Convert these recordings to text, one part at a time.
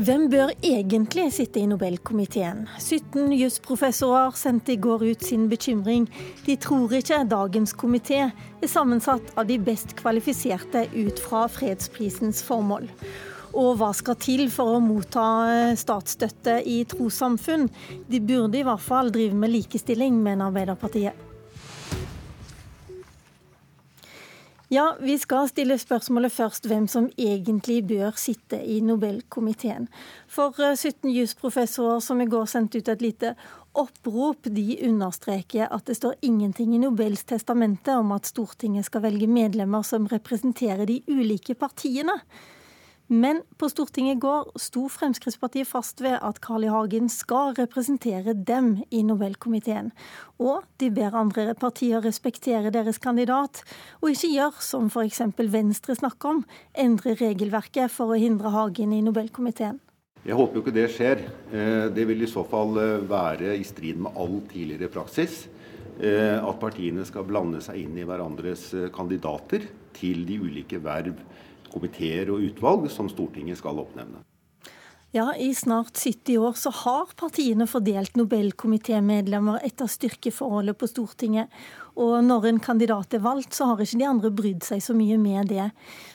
Hvem bør egentlig sitte i Nobelkomiteen? 17 jusprofessorer sendte i går ut sin bekymring. De tror ikke dagens komité er sammensatt av de best kvalifiserte ut fra fredsprisens formål. Og hva skal til for å motta statsstøtte i trossamfunn? De burde i hvert fall drive med likestilling, mener Arbeiderpartiet. Ja, vi skal stille spørsmålet først hvem som egentlig bør sitte i Nobelkomiteen. For 17 eh, jusprofessorer som i går sendte ut et lite opprop, de understreker at det står ingenting i Nobels testamente om at Stortinget skal velge medlemmer som representerer de ulike partiene. Men på Stortinget i går sto Fremskrittspartiet fast ved at Carl I. Hagen skal representere dem i Nobelkomiteen. Og de ber andre partier respektere deres kandidat, og ikke gjøre som f.eks. Venstre snakker om, endre regelverket for å hindre Hagen i Nobelkomiteen. Jeg håper jo ikke det skjer. Eh, det vil i så fall eh, være i strid med all tidligere praksis. Eh, at partiene skal blande seg inn i hverandres kandidater til de ulike verv komiteer og utvalg som Stortinget skal oppnevne. Ja, I snart 70 år så har partiene fordelt Nobelkomitémedlemmer etter styrkeforholdet på Stortinget. Og når en kandidat er valgt, så har ikke de andre brydd seg så mye med det.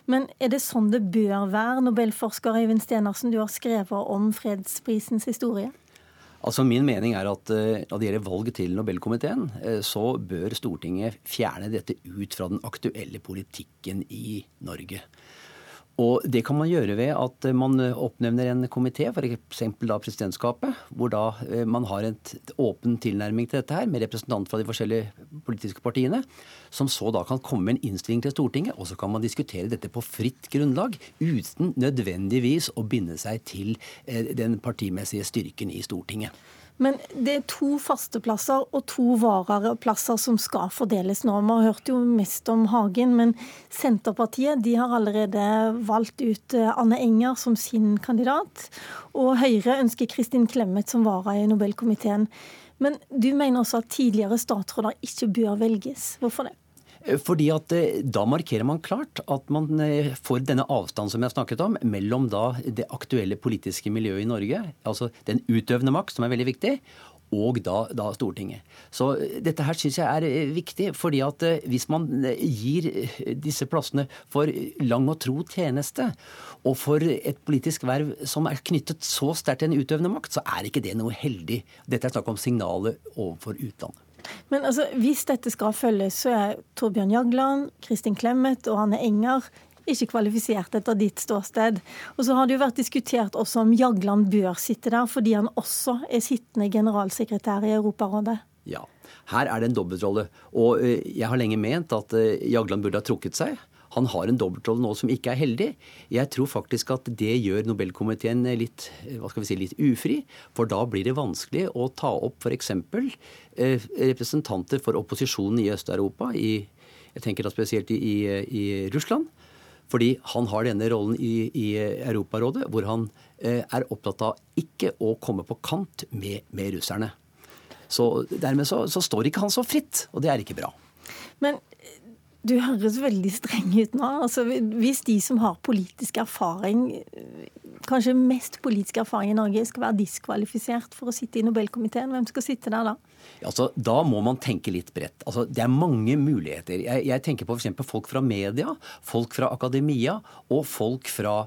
Men er det sånn det bør være? Nobelforsker Øyvind Stenersen, du har skrevet om fredsprisens historie. Altså Min mening er at uh, når det gjelder valget til Nobelkomiteen, uh, så bør Stortinget fjerne dette ut fra den aktuelle politikken i Norge. Og Det kan man gjøre ved at man oppnevner en komité, f.eks. presidentskapet, hvor da eh, man har en åpen tilnærming til dette her, med representanter fra de forskjellige politiske partiene, som så da kan komme med en innstilling til Stortinget, og så kan man diskutere dette på fritt grunnlag, uten nødvendigvis å binde seg til eh, den partimessige styrken i Stortinget. Men det er to faste plasser og to vareplasser som skal fordeles nå. Vi har hørt jo mest om Hagen, men Senterpartiet de har allerede valgt ut eh, Anne Enger som sin kandidat. Og Høyre ønsker Kristin Clemet som vara i Nobelkomiteen. Men du mener også at tidligere statsråder ikke bør velges. Hvorfor det? Eh, fordi at eh, Da markerer man klart at man eh, får denne avstanden som jeg snakket om, mellom da det aktuelle politiske miljøet i Norge, altså den utøvende makt, som er veldig viktig, og da, da Stortinget. Så dette her syns jeg er viktig, fordi at hvis man gir disse plassene for lang og tro tjeneste, og for et politisk verv som er knyttet så sterkt til en utøvende makt, så er ikke det noe heldig. Dette er snakk om signalet overfor utlandet. Men altså, hvis dette skal følges, så er Torbjørn Jagland, Kristin Clemet og Anne Enger ikke kvalifisert etter ditt ståsted. Og så har det jo vært diskutert også om Jagland bør sitte der, fordi han også er sittende generalsekretær i Europarådet. Ja, her er det en dobbeltrolle. Og eh, jeg har lenge ment at eh, Jagland burde ha trukket seg. Han har en dobbeltrolle nå som ikke er heldig. Jeg tror faktisk at det gjør Nobelkomiteen litt, hva skal vi si, litt ufri. For da blir det vanskelig å ta opp f.eks. Eh, representanter for opposisjonen i Øst-Europa, jeg tenker da spesielt i, i, i, Russland. Fordi han har denne rollen i, i Europarådet, hvor han eh, er opptatt av ikke å komme på kant med, med russerne. Så dermed så, så står ikke han så fritt, og det er ikke bra. Men du høres veldig streng ut nå. Altså, hvis de som har politisk erfaring, kanskje mest politisk erfaring i Norge, skal være diskvalifisert for å sitte i Nobelkomiteen, hvem skal sitte der da? Altså, da må man tenke litt bredt. Altså, det er mange muligheter. Jeg, jeg tenker på f.eks. folk fra media, folk fra akademia og folk fra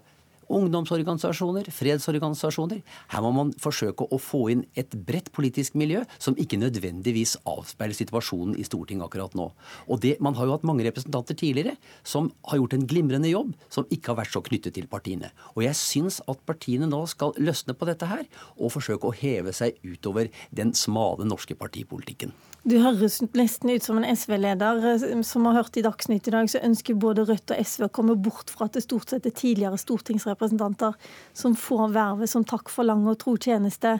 ungdomsorganisasjoner, fredsorganisasjoner. Her må man forsøke å få inn et bredt politisk miljø som ikke nødvendigvis avspeiler situasjonen i Stortinget akkurat nå. Og det, Man har jo hatt mange representanter tidligere som har gjort en glimrende jobb, som ikke har vært så knyttet til partiene. Og jeg syns at partiene nå skal løsne på dette her, og forsøke å heve seg utover den smale norske partipolitikken. Du høres nesten ut som en SV-leder eh, som har hørt i Dagsnytt i dag, så ønsker både Rødt og SV å komme bort fra at det stort sett er tidligere stortingsrepresentanter som får vervet som takk for lang og tro tjeneste.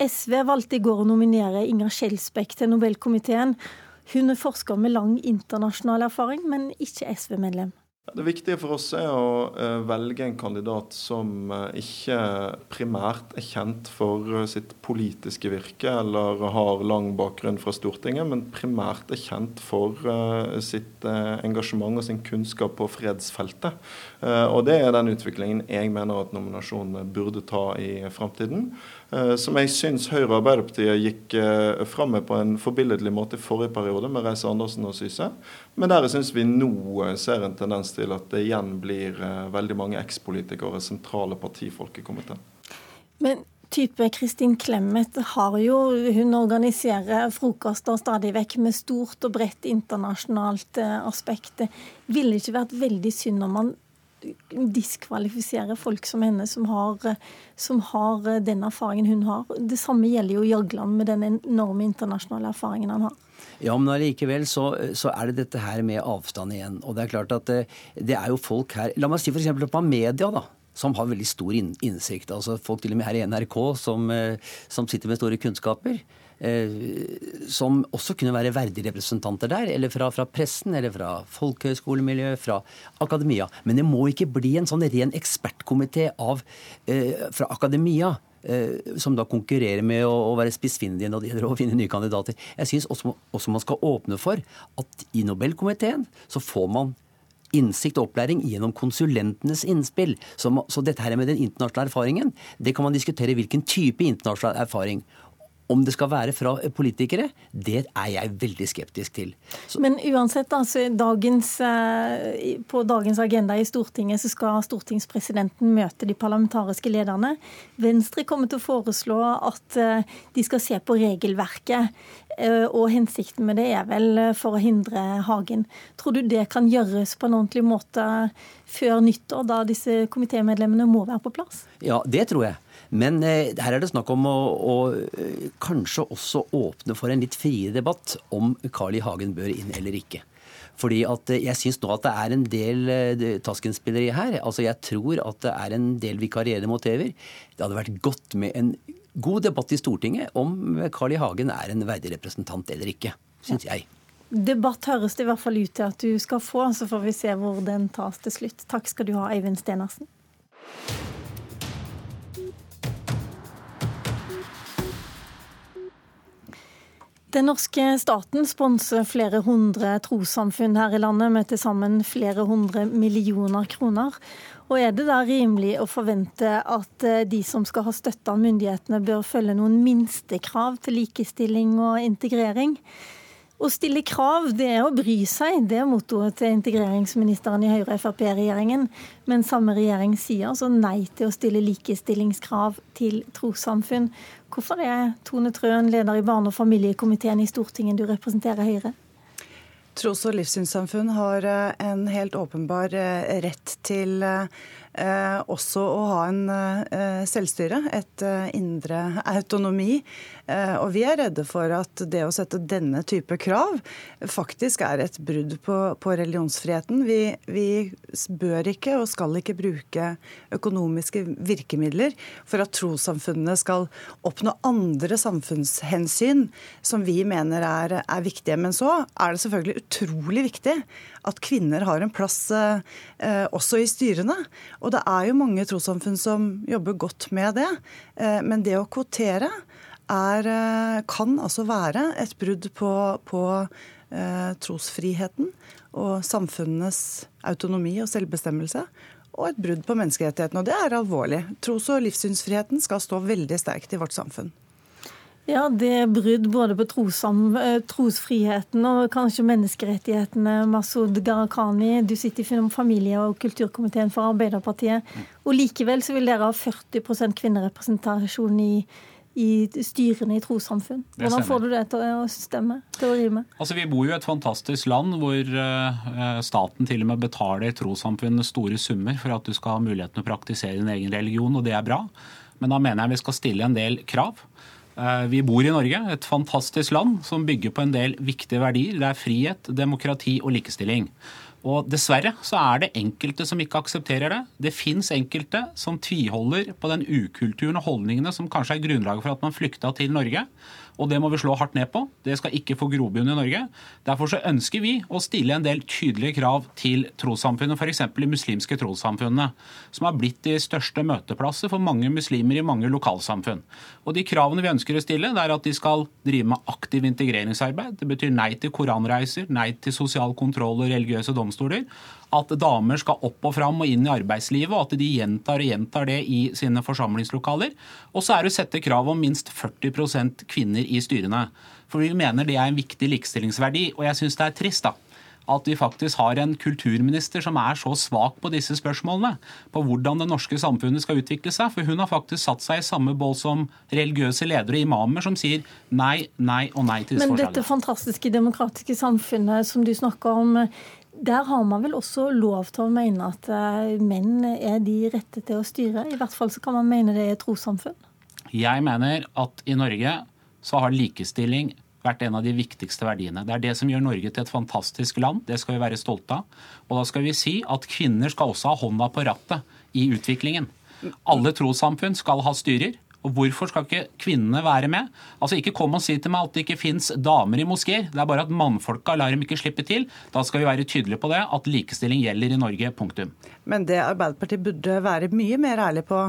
SV valgte i går å nominere Inger Skjelsbekk til Nobelkomiteen. Hun er forsker med lang internasjonal erfaring, men ikke SV-medlem. Det viktige for oss er å uh, velge en kandidat som uh, ikke primært er kjent for uh, sitt politiske virke eller har lang bakgrunn fra Stortinget, men primært er kjent for sitt engasjement og sin kunnskap på fredsfeltet. og Det er den utviklingen jeg mener at nominasjonene burde ta i framtiden. Eh, som jeg syns Høyre og Arbeiderpartiet gikk eh, fram med på en forbilledlig måte i forrige periode, med Reise Andersen og Syse. Men der syns vi nå eh, ser en tendens til at det igjen blir veldig mange ekspolitikere sentrale partifolk i komiteen. Men type Kristin Clemet har jo Hun organiserer frokoster stadig vekk med stort og bredt internasjonalt aspekt. Ville ikke vært veldig synd om man diskvalifisere folk som henne, som har, som har, den erfaringen hun har. Det samme gjelder jo Jagland med den enorme internasjonale erfaringen han har. Ja, men allikevel så, så, er det dette her med avstand igjen. Og det er klart at det, det er jo folk her La meg si f.eks. på media, da som har veldig stor innsikt. Altså Folk til og med her i NRK som, eh, som sitter med store kunnskaper. Eh, som også kunne være verdige representanter der, eller fra, fra pressen, eller fra folkehøyskolemiljøet, fra akademia. Men det må ikke bli en sånn ren ekspertkomité eh, fra akademia. Eh, som da konkurrerer med å, være spissfindige når det gjelder å finne nye kandidater. Jeg syns også, også man skal åpne for at i Nobelkomiteen så får man innsikt og opplæring gjennom konsulentenes innspill. Så, så, dette her med den internasjonale erfaringen, det kan man diskutere hvilken type internasjonal erfaring. Om det skal være fra politikere, det er jeg veldig skeptisk til. Så. Men uansett, altså, dagens, eh, på dagens agenda i Stortinget så skal stortingspresidenten møte de parlamentariske lederne. Venstre kommer til å foreslå at eh, de skal se på regelverket. Eh, og hensikten med det er vel for å hindre Hagen. Tror du det kan gjøres på en ordentlig måte før nyttår, da disse komitémedlemmene må være på plass? Ja, det tror jeg. Men eh, her er det snakk om å, å, eh, kanskje også åpne for en litt friere debatt om Carl I. Hagen bør inn eller ikke. Fordi at eh, Jeg syns nå at det er en del Tasken-spilleri her. Altså Jeg tror at det er en del vikarierende motiver. Det hadde vært godt med en god debatt i Stortinget om Carl I. Hagen er en verdig representant eller ikke. Syns jeg. Debatt høres det i hvert fall ut til at du skal få, så får vi se hvor den tas til slutt. Takk skal du ha, Eivind Stenersen. Den norske staten sponser flere hundre trossamfunn her i landet med til sammen flere hundre millioner kroner. Og Er det da rimelig å forvente at eh, de som skal ha støtte av myndighetene, bør følge noen minstekrav til likestilling og integrering? Å stille krav, det er å bry seg. Det er mottoet til integreringsministeren i Høyre-Frp-regjeringen. Men samme regjering sier altså nei til å stille likestillingskrav til trossamfunn. Hvorfor er Tone Trøen, leder i barne- og familiekomiteen i Stortinget, du representerer Høyre? Tros- og livssynssamfunn har eh, en helt åpenbar eh, rett til Eh, også å ha en eh, selvstyre, et eh, indre autonomi. Og vi er redde for at det å sette denne type krav faktisk er et brudd på, på religionsfriheten. Vi, vi, bør ikke og skal ikke bruke økonomiske virkemidler for at trossamfunnene skal oppnå andre samfunnshensyn som vi mener er, er viktige. Men så er det selvfølgelig utrolig viktig at kvinner har en plass eh, også i styrene. Og det er jo mange trossamfunn som jobber godt med det. Eh, men det å kvotere er, eh, kan altså være et brudd på, på eh, trosfriheten og samfunnenes autonomi og selvbestemmelse. Og et brudd på menneskerettighetene. Og det er alvorlig. Tros- og livssynsfriheten skal stå veldig sterkt i vårt samfunn. Ja, det er brudd både på trosom, trosfriheten og kanskje menneskerettighetene. Masud Gharahkhani, du sitter i familie- og kulturkomiteen for Arbeiderpartiet. Og likevel så vil dere ha 40% kvinnerepresentasjon i, i styrene i trossamfunn. Hvordan får du det til å stemme? til å rime? Altså, Vi bor jo i et fantastisk land hvor uh, staten til og med betaler trossamfunnene store summer for at du skal ha muligheten å praktisere din egen religion, og det er bra. Men da mener jeg vi skal stille en del krav. Eh, vi bor i Norge, et fantastisk land som bygger på en del viktige verdier. Det er frihet, demokrati og likestilling. Og Dessverre så er det enkelte som ikke aksepterer det. Det fins enkelte som tviholder på den ukulturen og holdningene som kanskje er grunnlaget for at man flykta til Norge. Og det må vi slå hardt ned på. Det skal ikke få grobunn i Norge. Derfor så ønsker vi å stille en del tydelige krav til trossamfunnet, f.eks. de muslimske trossamfunnene, som har blitt de største møteplasser for mange muslimer i mange lokalsamfunn. Og De kravene vi ønsker å stille, det er at de skal drive med aktiv integreringsarbeid. Det betyr nei til koranreiser, nei til sosial kontroll og religiøse domstoler at damer skal opp og fram og inn i arbeidslivet, og at de gjentar og gjentar det i sine forsamlingslokaler. Og så er det å sette krav om minst 40% kvinner i styrene. For vi mener det er en viktig likestillingsverdi. Og jeg syns det er trist da, at vi faktisk har en kulturminister som er så svak på disse spørsmålene. På hvordan det norske samfunnet skal utvikle seg. For hun har faktisk satt seg i samme bål som religiøse ledere og imamer som sier nei, nei og nei til disse Men forslagene. dette fantastiske demokratiske samfunnet som du snakker om, der har man vel også lov til å mene at eh, menn er de rette til å styre? I hvert fall så kan man mene det er et trossamfunn. Jeg mener at i Norge så har likestilling vært en av de viktigste verdiene. Det er det som gjør Norge til et fantastisk land. Det skal vi være stolte av. Og da skal vi si at kvinner skal også ha hånda på rattet i utviklingen. Alle trossamfunn skal ha styrer. Og hvorfor skal ikke kvinnene være med? Altså Ikke kom og si til meg at det ikke fins damer i moskeer. Det er bare at mannfolka lar dem ikke slippe til. Da skal vi være tydelige på det, at likestilling gjelder i Norge. Punktum. Men det Arbeiderpartiet burde være mye mer ærlig på,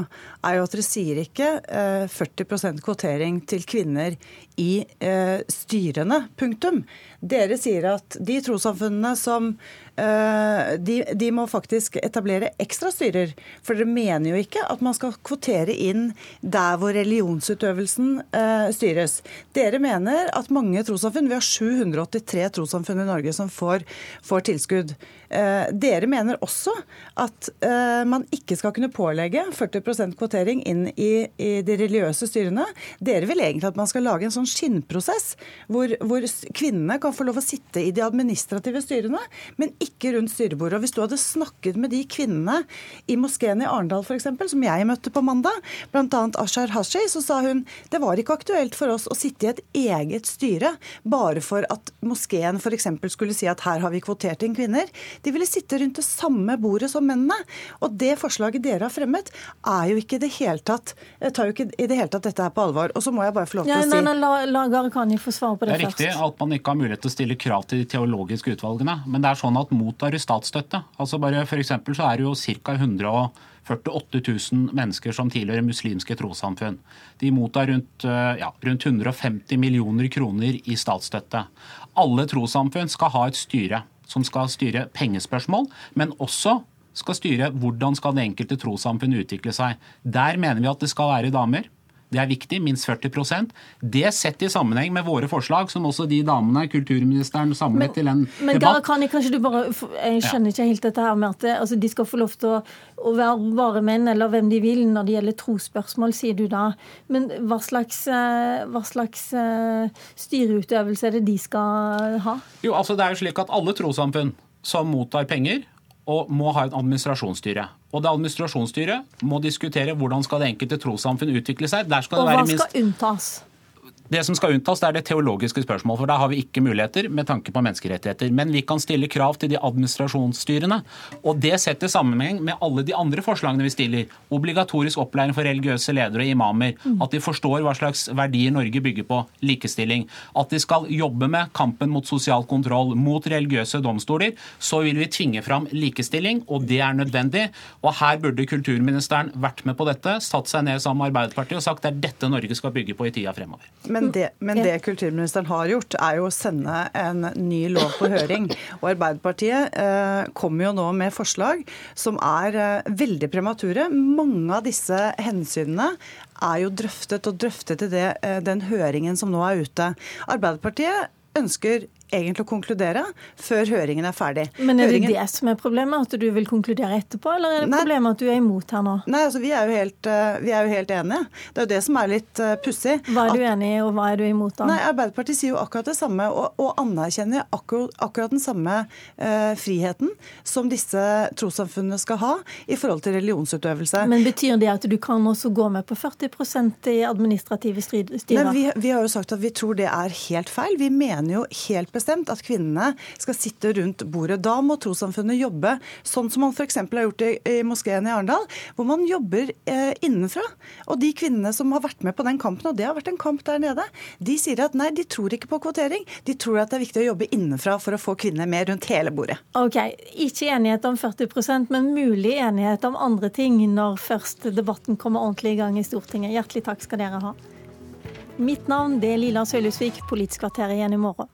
er jo at dere sier ikke eh, 40% kvotering til kvinner i eh, styrene. Punktum. Dere sier at de trossamfunnene som eh, de, de må faktisk etablere ekstra styrer. For dere mener jo ikke at man skal kvotere inn der hvor religionsutøvelsen eh, styres. Dere mener at mange trossamfunn, vi har 783 trossamfunn i Norge som får, får tilskudd. Eh, dere mener også at eh, man ikke skal kunne pålegge 40% kvotering inn i, i, de religiøse styrene. Dere vil egentlig at man skal lage en sånn skinnprosess hvor, hvor kvinnene kan få lov å sitte i de administrative styrene, men ikke rundt styrebordet. Og Hvis du hadde snakket med de kvinnene i moskeen i Arendal f.eks., som jeg møtte på mandag, bl.a. Ashar Hashi, så sa hun det var ikke aktuelt for oss å sitte i et eget styre bare for at moskeen f.eks. skulle si at her har vi kvotert inn kvinner. De ville sitte rundt det samme bordet som mennene. Og det forslaget dere har fremmet, er jo ikke i det hele tatt, tar jo ikke i det hele tatt dette her på alvor. Og så må jeg bare få lov til Ja, å si nei, nei, la, la Gharahkhani få svare på Det det, er riktig at man ikke har mulighet til å stille krav til de teologiske utvalgene. Men det er sånn at mottar du statsstøtte altså bare For eksempel så er det jo ca. 148 000 mennesker som tilhører muslimske trossamfunn. De mottar rundt, eh, ja, rundt 150 millioner kroner i statsstøtte. Alle trossamfunn skal ha et styre som skal styre pengespørsmål, men også skal styre hvordan skal det enkelte trossamfunn utvikle seg. Der mener vi at det skal være damer. Det er viktig, minst 40% Det sett i sammenheng med våre forslag, som også de damene kulturministeren samlet til en Men debatt. Gharahkhani, kanskje du bare Jeg skjønner ikke helt dette her med at altså, de skal få lov til å, å være bare menn, eller hvem de vil, når det gjelder trosspørsmål, sier du da. Men hva slags, eh, hva slags eh, styreutøvelse er det de skal ha? Jo, altså Det er jo slik at alle trossamfunn som mottar penger, og må ha et administrasjonsstyre. Og det administrasjonsstyret må diskutere hvordan skal det enkelte trossamfunn utvikle seg. Og hva minst skal unntas? Det som skal unntas, det er det teologiske spørsmål, for der har vi ikke muligheter med tanke på menneskerettigheter. Men vi kan stille krav til de administrasjonsstyrene. Og det setter sammenheng med alle de andre forslagene vi stiller. Obligatorisk opplæring for religiøse ledere og imamer. At de forstår hva slags verdier Norge bygger på. Likestilling. At de skal jobbe med kampen mot sosial kontroll, mot religiøse domstoler. Så vil vi tvinge fram likestilling, og det er nødvendig. Og her burde kulturministeren vært med på dette, satt seg ned sammen med Arbeiderpartiet og sagt det er dette Norge skal bygge på i tida fremover. Men det, men det kulturministeren har gjort, er jo å sende en ny lov på høring. Og Arbeiderpartiet eh, kommer jo nå med forslag som er eh, veldig premature. Mange av disse hensynene er jo drøftet og drøftet i det, eh, den høringen som nå er ute. Arbeiderpartiet ønsker egentlig å konkludere før høringen er ferdig. Men er det høringen... det som er problemet, at du vil konkludere etterpå, eller er det Nei. problemet at du er imot her nå? Nei, altså vi er, jo helt, eh, vi er jo helt enige. Det er jo det som er litt uh, pussig. Hva er at- du enig i, og hva er du imot da? Nei, Arbeiderpartiet sier jo akkurat det samme, og, og anerkjenner akkurat, akkurat den samme uh, friheten som disse trossamfunnene skal ha i forhold til religionsutøvelse. Men betyr det at du kan også gå med på 40% i administrative styrer? Nei, vi, vi har jo sagt at vi tror det er helt feil. Vi mener jo helt bestemt at kvinnene skal sitte rundt bordet. Da må trossamfunnet jobbe sånn som man f.eks. har gjort i, i moskeen i Arendal, hvor man jobber eh, innenfra. Og de kvinnene som har vært med på den kampen, og det har vært en kamp der nede, de sier at nei, de tror ikke på kvotering. De tror at det er viktig å jobbe innenfra for å få kvinner med rundt hele bordet. Ok, Ikke enighet om 40% men mulig enighet om andre ting når først debatten kommer ordentlig i gang i Stortinget. Hjertelig takk skal dere ha. Mitt navn det er Lila Sølhusvik, Politisk kvarter igjen i morgen.